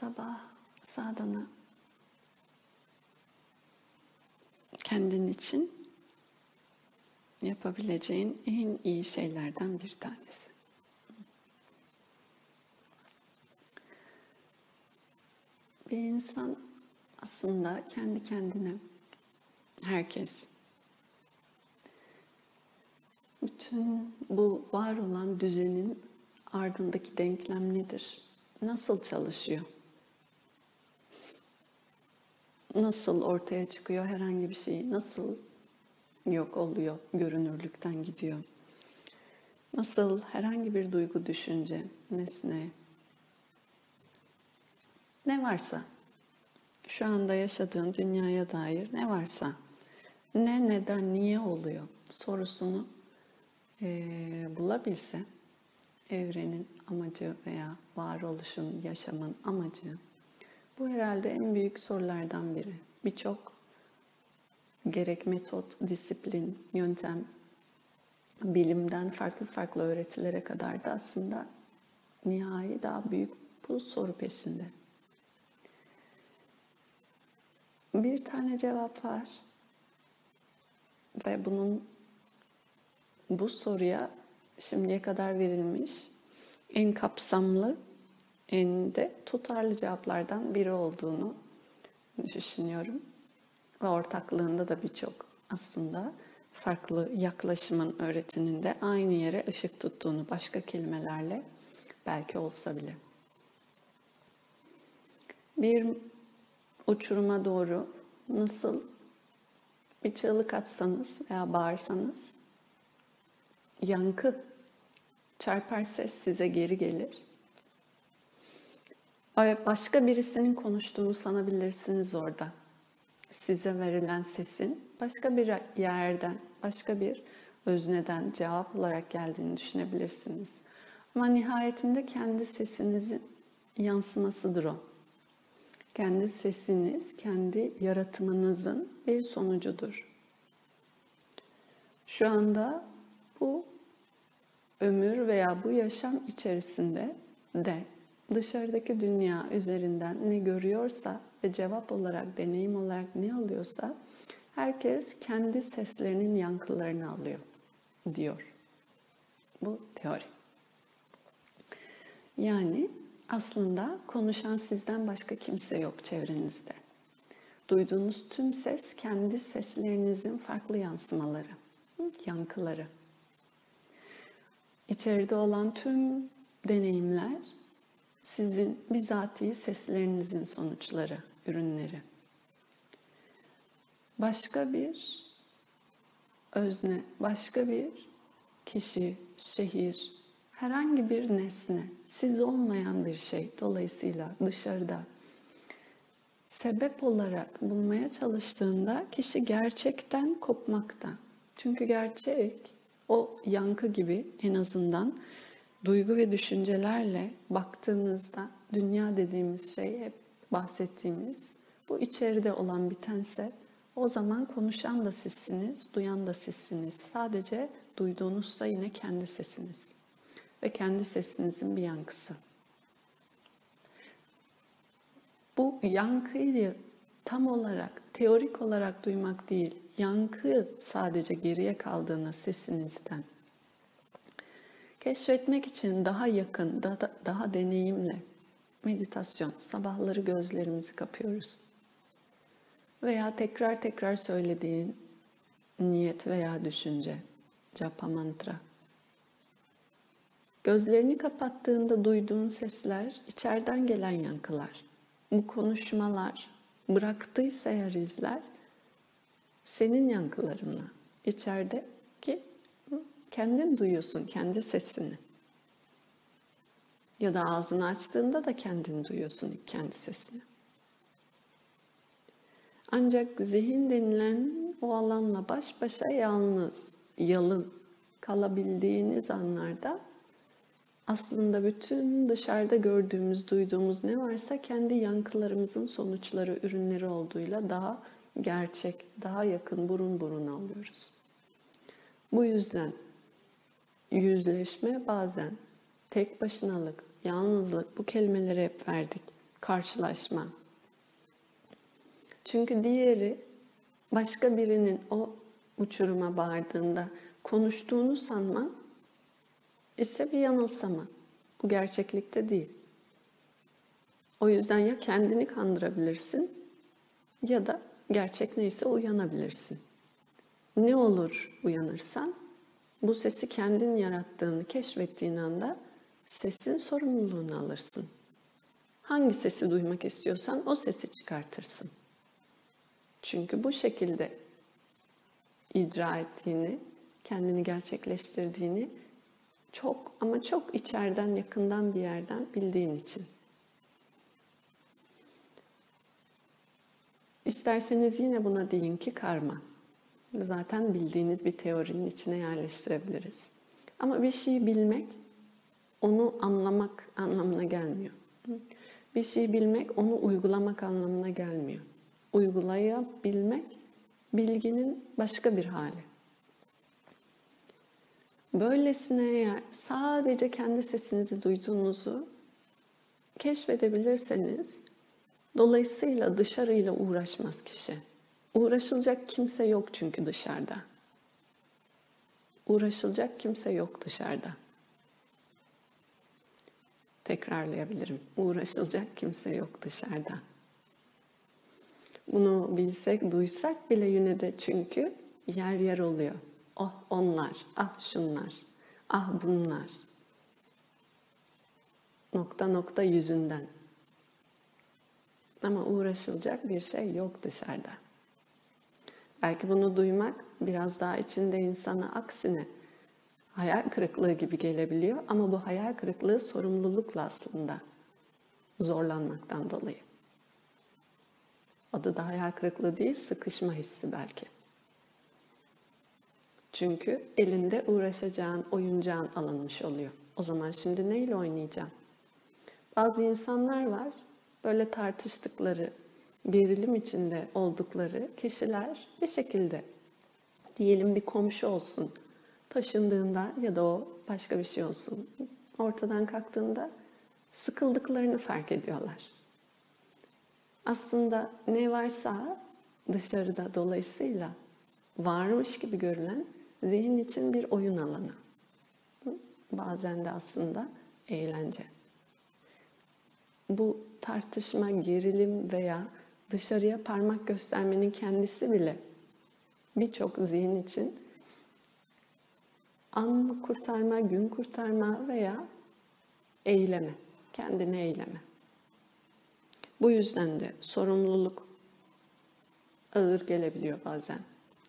sabah sadana kendin için yapabileceğin en iyi şeylerden bir tanesi. Bir insan aslında kendi kendine herkes bütün bu var olan düzenin ardındaki denklem nedir? Nasıl çalışıyor? Nasıl ortaya çıkıyor herhangi bir şey? Nasıl yok oluyor, görünürlükten gidiyor? Nasıl herhangi bir duygu, düşünce, nesne, ne varsa, şu anda yaşadığın dünyaya dair ne varsa, ne, neden, niye oluyor sorusunu e, bulabilse, evrenin amacı veya varoluşun, yaşamın amacı, bu herhalde en büyük sorulardan biri. Birçok gerek metot, disiplin, yöntem, bilimden farklı farklı öğretilere kadar da aslında nihai daha büyük bu soru peşinde. Bir tane cevap var ve bunun bu soruya şimdiye kadar verilmiş en kapsamlı, de tutarlı cevaplardan biri olduğunu düşünüyorum. Ve ortaklığında da birçok aslında farklı yaklaşımın öğretinin de aynı yere ışık tuttuğunu başka kelimelerle belki olsa bile. Bir uçuruma doğru nasıl bir çığlık atsanız veya bağırsanız yankı çarpar ses size geri gelir. Başka birisinin konuştuğunu sanabilirsiniz orada. Size verilen sesin başka bir yerden, başka bir özneden cevap olarak geldiğini düşünebilirsiniz. Ama nihayetinde kendi sesinizin yansımasıdır o. Kendi sesiniz, kendi yaratımınızın bir sonucudur. Şu anda bu ömür veya bu yaşam içerisinde de dışarıdaki dünya üzerinden ne görüyorsa ve cevap olarak, deneyim olarak ne alıyorsa herkes kendi seslerinin yankılarını alıyor diyor. Bu teori. Yani aslında konuşan sizden başka kimse yok çevrenizde. Duyduğunuz tüm ses kendi seslerinizin farklı yansımaları, yankıları. İçeride olan tüm deneyimler sizin bizatihi seslerinizin sonuçları, ürünleri. Başka bir özne, başka bir kişi, şehir, herhangi bir nesne, siz olmayan bir şey dolayısıyla dışarıda sebep olarak bulmaya çalıştığında kişi gerçekten kopmakta. Çünkü gerçek o yankı gibi en azından duygu ve düşüncelerle baktığımızda dünya dediğimiz şey hep bahsettiğimiz bu içeride olan bitense o zaman konuşan da sizsiniz, duyan da sizsiniz. Sadece duyduğunuzsa yine kendi sesiniz ve kendi sesinizin bir yankısı. Bu yankıyı tam olarak, teorik olarak duymak değil, yankı sadece geriye kaldığına sesinizden keşfetmek için daha yakın, daha, daha deneyimle meditasyon, sabahları gözlerimizi kapıyoruz. Veya tekrar tekrar söylediğin niyet veya düşünce, japa mantra. Gözlerini kapattığında duyduğun sesler, içeriden gelen yankılar. Bu konuşmalar bıraktıysa eğer izler, senin yankılarınla içerideki kendin duyuyorsun kendi sesini. Ya da ağzını açtığında da kendin duyuyorsun kendi sesini. Ancak zihin denilen o alanla baş başa yalnız, yalın kalabildiğiniz anlarda aslında bütün dışarıda gördüğümüz, duyduğumuz ne varsa kendi yankılarımızın sonuçları, ürünleri olduğuyla daha gerçek, daha yakın burun buruna oluyoruz. Bu yüzden yüzleşme bazen tek başınalık, yalnızlık bu kelimeleri hep verdik. karşılaşma. Çünkü diğeri başka birinin o uçuruma bağırdığında konuştuğunu sanman ise bir yanılsama. Bu gerçeklikte değil. O yüzden ya kendini kandırabilirsin ya da gerçek neyse uyanabilirsin. Ne olur uyanırsan bu sesi kendin yarattığını keşfettiğin anda sesin sorumluluğunu alırsın. Hangi sesi duymak istiyorsan o sesi çıkartırsın. Çünkü bu şekilde icra ettiğini, kendini gerçekleştirdiğini çok ama çok içeriden, yakından bir yerden bildiğin için. İsterseniz yine buna deyin ki karma. Zaten bildiğiniz bir teorinin içine yerleştirebiliriz. Ama bir şeyi bilmek, onu anlamak anlamına gelmiyor. Bir şeyi bilmek, onu uygulamak anlamına gelmiyor. Uygulayabilmek, bilginin başka bir hali. Böylesine eğer sadece kendi sesinizi duyduğunuzu keşfedebilirseniz, dolayısıyla dışarıyla uğraşmaz kişi. Uğraşılacak kimse yok çünkü dışarıda. Uğraşılacak kimse yok dışarıda. Tekrarlayabilirim. Uğraşılacak kimse yok dışarıda. Bunu bilsek, duysak bile yine de çünkü yer yer oluyor. Oh onlar, ah şunlar, ah bunlar. Nokta nokta yüzünden. Ama uğraşılacak bir şey yok dışarıda. Belki bunu duymak biraz daha içinde insana aksine hayal kırıklığı gibi gelebiliyor ama bu hayal kırıklığı sorumlulukla aslında zorlanmaktan dolayı. Adı da hayal kırıklığı değil, sıkışma hissi belki. Çünkü elinde uğraşacağın oyuncağın alınmış oluyor. O zaman şimdi neyle oynayacağım? Bazı insanlar var, böyle tartıştıkları, gerilim içinde oldukları kişiler bir şekilde diyelim bir komşu olsun taşındığında ya da o başka bir şey olsun ortadan kalktığında sıkıldıklarını fark ediyorlar. Aslında ne varsa dışarıda dolayısıyla varmış gibi görülen zihin için bir oyun alanı. Bazen de aslında eğlence. Bu tartışma, gerilim veya dışarıya parmak göstermenin kendisi bile birçok zihin için an kurtarma, gün kurtarma veya eyleme, kendine eyleme. Bu yüzden de sorumluluk ağır gelebiliyor bazen.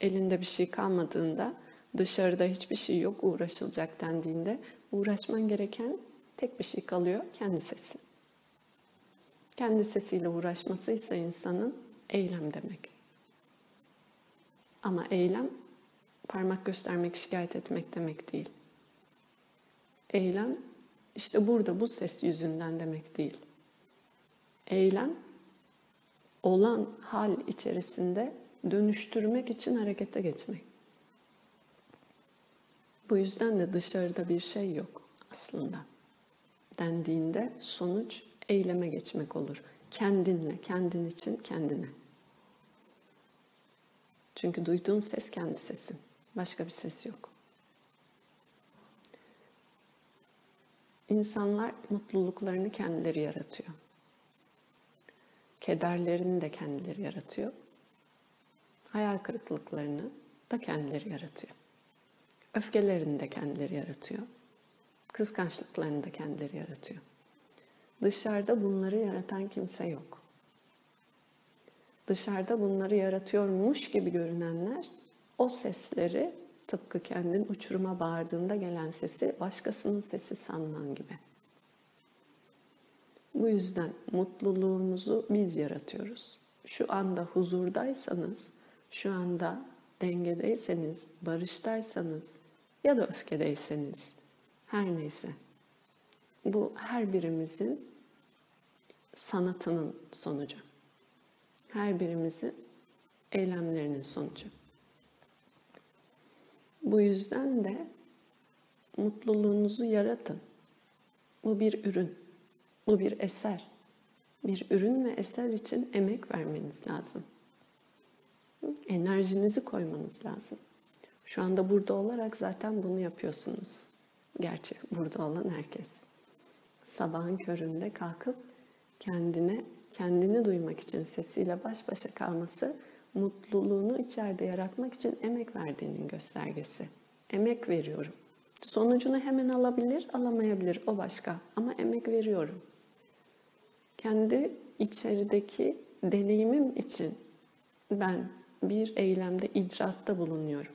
Elinde bir şey kalmadığında, dışarıda hiçbir şey yok uğraşılacak dendiğinde uğraşman gereken tek bir şey kalıyor, kendi sesin. Kendi sesiyle uğraşması ise insanın eylem demek. Ama eylem parmak göstermek, şikayet etmek demek değil. Eylem işte burada bu ses yüzünden demek değil. Eylem olan hal içerisinde dönüştürmek için harekete geçmek. Bu yüzden de dışarıda bir şey yok aslında. Dendiğinde sonuç eyleme geçmek olur. Kendinle, kendin için kendine. Çünkü duyduğun ses kendi sesin. Başka bir ses yok. İnsanlar mutluluklarını kendileri yaratıyor. Kederlerini de kendileri yaratıyor. Hayal kırıklıklarını da kendileri yaratıyor. Öfkelerini de kendileri yaratıyor. Kıskançlıklarını da kendileri yaratıyor. Dışarıda bunları yaratan kimse yok. Dışarıda bunları yaratıyormuş gibi görünenler o sesleri tıpkı kendin uçuruma bağırdığında gelen sesi başkasının sesi sanman gibi. Bu yüzden mutluluğumuzu biz yaratıyoruz. Şu anda huzurdaysanız, şu anda dengedeyseniz, barıştaysanız ya da öfkedeyseniz, her neyse. Bu her birimizin sanatının sonucu. Her birimizin eylemlerinin sonucu. Bu yüzden de mutluluğunuzu yaratın. Bu bir ürün, bu bir eser. Bir ürün ve eser için emek vermeniz lazım. Enerjinizi koymanız lazım. Şu anda burada olarak zaten bunu yapıyorsunuz. Gerçi burada olan herkes. Sabahın köründe kalkıp kendine, kendini duymak için sesiyle baş başa kalması, mutluluğunu içeride yaratmak için emek verdiğinin göstergesi. Emek veriyorum. Sonucunu hemen alabilir, alamayabilir. O başka. Ama emek veriyorum. Kendi içerideki deneyimim için ben bir eylemde icraatta bulunuyorum.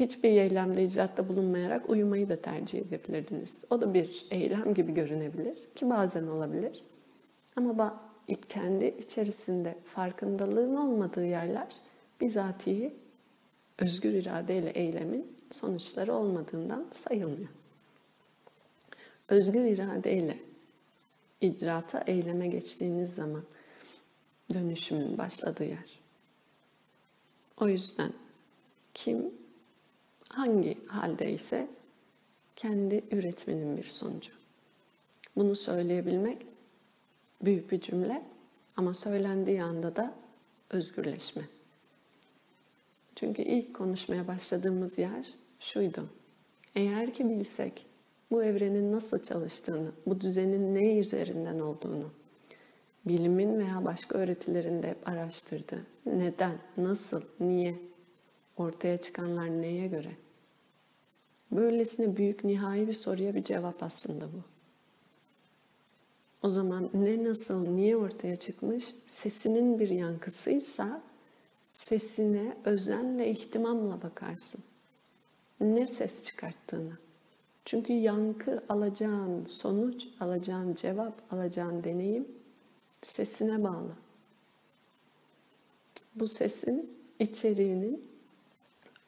Hiçbir eylemde icraatta bulunmayarak uyumayı da tercih edebilirdiniz. O da bir eylem gibi görünebilir ki bazen olabilir. Ama kendi içerisinde farkındalığın olmadığı yerler bizatihi özgür iradeyle eylemin sonuçları olmadığından sayılmıyor. Özgür iradeyle icraata, eyleme geçtiğiniz zaman dönüşümün başladığı yer. O yüzden kim hangi haldeyse kendi üretmenin bir sonucu. Bunu söyleyebilmek büyük bir cümle ama söylendiği anda da özgürleşme. Çünkü ilk konuşmaya başladığımız yer şuydu. Eğer ki bilsek bu evrenin nasıl çalıştığını, bu düzenin ne üzerinden olduğunu, bilimin veya başka öğretilerinde hep araştırdı. Neden, nasıl, niye, ortaya çıkanlar neye göre? Böylesine büyük nihai bir soruya bir cevap aslında bu. O zaman ne nasıl, niye ortaya çıkmış? Sesinin bir yankısıysa sesine özenle, ihtimamla bakarsın. Ne ses çıkarttığını. Çünkü yankı alacağın sonuç, alacağın cevap, alacağın deneyim sesine bağlı. Bu sesin içeriğinin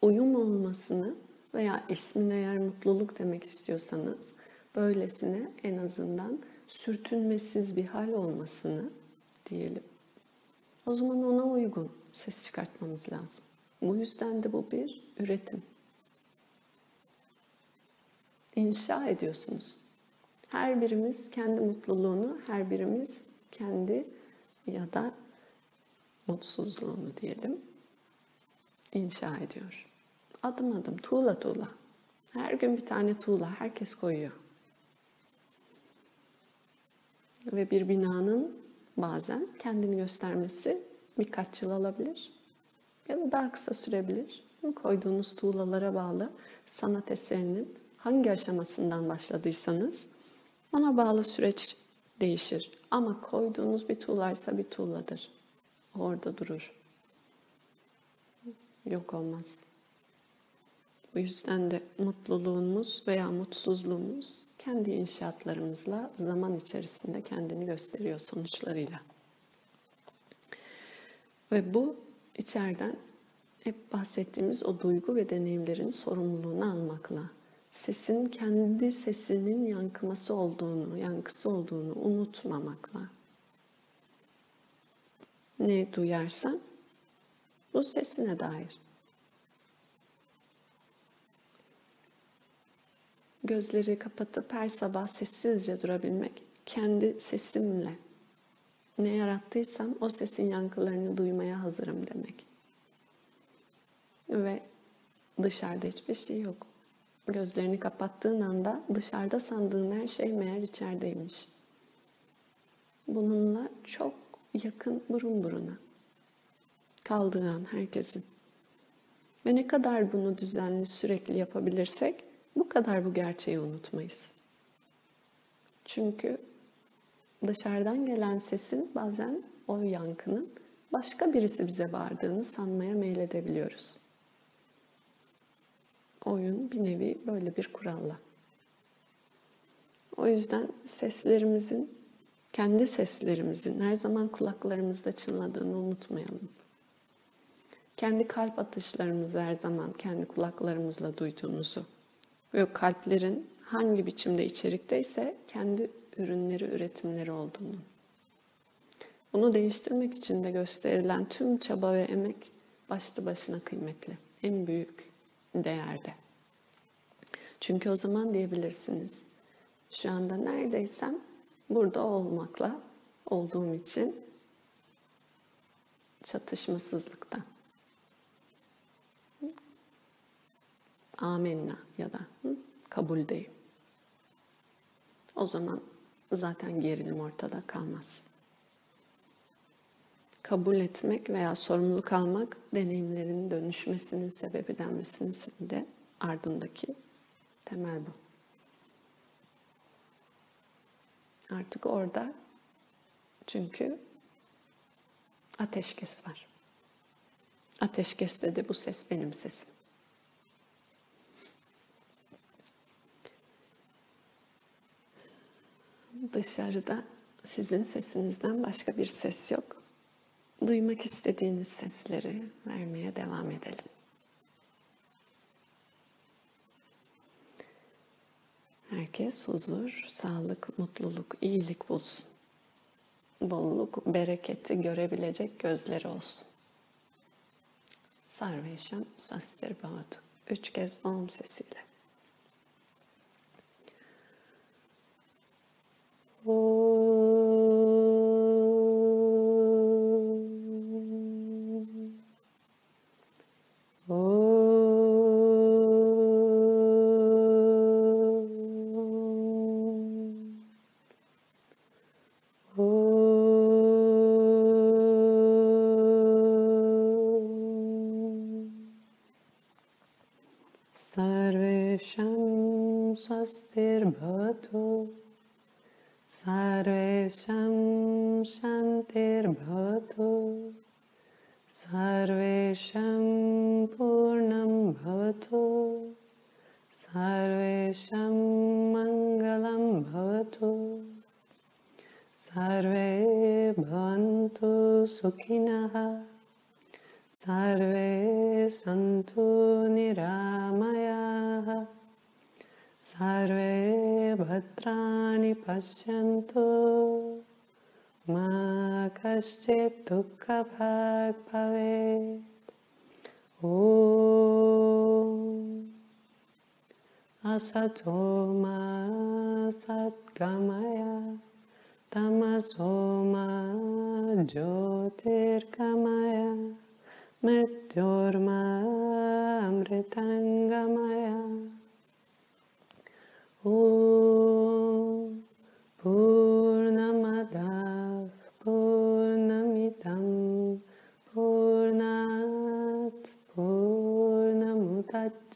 uyum olmasını veya ismine eğer mutluluk demek istiyorsanız böylesine en azından sürtünmesiz bir hal olmasını diyelim. O zaman ona uygun ses çıkartmamız lazım. Bu yüzden de bu bir üretim. İnşa ediyorsunuz. Her birimiz kendi mutluluğunu, her birimiz kendi ya da mutsuzluğunu diyelim inşa ediyor. Adım adım, tuğla tuğla. Her gün bir tane tuğla herkes koyuyor. Ve bir binanın bazen kendini göstermesi birkaç yıl alabilir ya da daha kısa sürebilir. Koyduğunuz tuğlalara bağlı sanat eserinin hangi aşamasından başladıysanız ona bağlı süreç değişir. Ama koyduğunuz bir tuğlaysa bir tuğladır. Orada durur. Yok olmaz. Bu yüzden de mutluluğumuz veya mutsuzluğumuz kendi inşaatlarımızla zaman içerisinde kendini gösteriyor sonuçlarıyla. Ve bu içeriden hep bahsettiğimiz o duygu ve deneyimlerin sorumluluğunu almakla, sesin kendi sesinin yankıması olduğunu, yankısı olduğunu unutmamakla. Ne duyarsan bu sesine dair. Gözleri kapatıp her sabah sessizce durabilmek, kendi sesimle ne yarattıysam o sesin yankılarını duymaya hazırım demek. Ve dışarıda hiçbir şey yok. Gözlerini kapattığın anda dışarıda sandığın her şey meğer içerideymiş. Bununla çok yakın burun buruna kaldığı an herkesin. Ve ne kadar bunu düzenli sürekli yapabilirsek bu kadar bu gerçeği unutmayız. Çünkü dışarıdan gelen sesin bazen o yankının başka birisi bize bağırdığını sanmaya meyledebiliyoruz. Oyun bir nevi böyle bir kuralla. O yüzden seslerimizin, kendi seslerimizin her zaman kulaklarımızda çınladığını unutmayalım. Kendi kalp atışlarımızı her zaman kendi kulaklarımızla duyduğumuzu ve kalplerin hangi biçimde içerikteyse kendi ürünleri, üretimleri olduğunu. Bunu değiştirmek için de gösterilen tüm çaba ve emek başlı başına kıymetli. En büyük değerde. Çünkü o zaman diyebilirsiniz. Şu anda neredeysem burada olmakla olduğum için çatışmasızlıkta. Amenna ya da hı, kabuldeyim. O zaman zaten gerilim ortada kalmaz. Kabul etmek veya sorumluluk almak deneyimlerin dönüşmesinin sebebi denmesinin de ardındaki temel bu. Artık orada çünkü ateşkes var. Ateşkeste de bu ses benim sesim. Dışarıda sizin sesinizden başka bir ses yok. Duymak istediğiniz sesleri vermeye devam edelim. Herkes huzur, sağlık, mutluluk, iyilik bulsun. Bolluk, bereketi görebilecek gözleri olsun. Sarveşam Sastir Bhavatu. Üç kez Om sesiyle. Sarvesham Swastir Bhatu भवतु। सर्वे पूर्णं भवतु। सर्वे मङ्गलं भवतु। सर्वे भवन्तु सुखिनः। सर्वे सन्तु निरामयाः। सर्वे भद्राणि पश्यन्तु। Ma kaschit dukkha bhag bhavet Om Asato ma satgamaya Tamaso ma jyotirgamaya मृत्योर्मा अमृताङ्गमय ॐ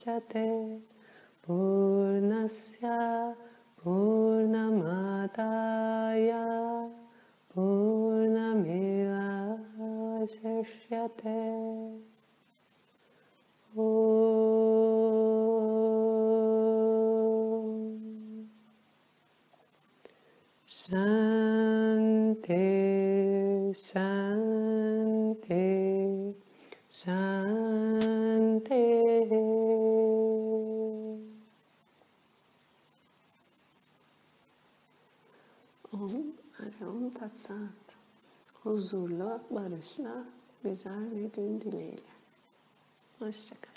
पूर्णमुदच्यते पूर्णस्य पूर्णमादाय पूर्णमेवावशिष्यते। ॐ। शान्ति शान्ति शान्तिः Om Aryon Tatsat. Huzurla, barışla, güzel bir gün dileğiyle. Hoşçakalın.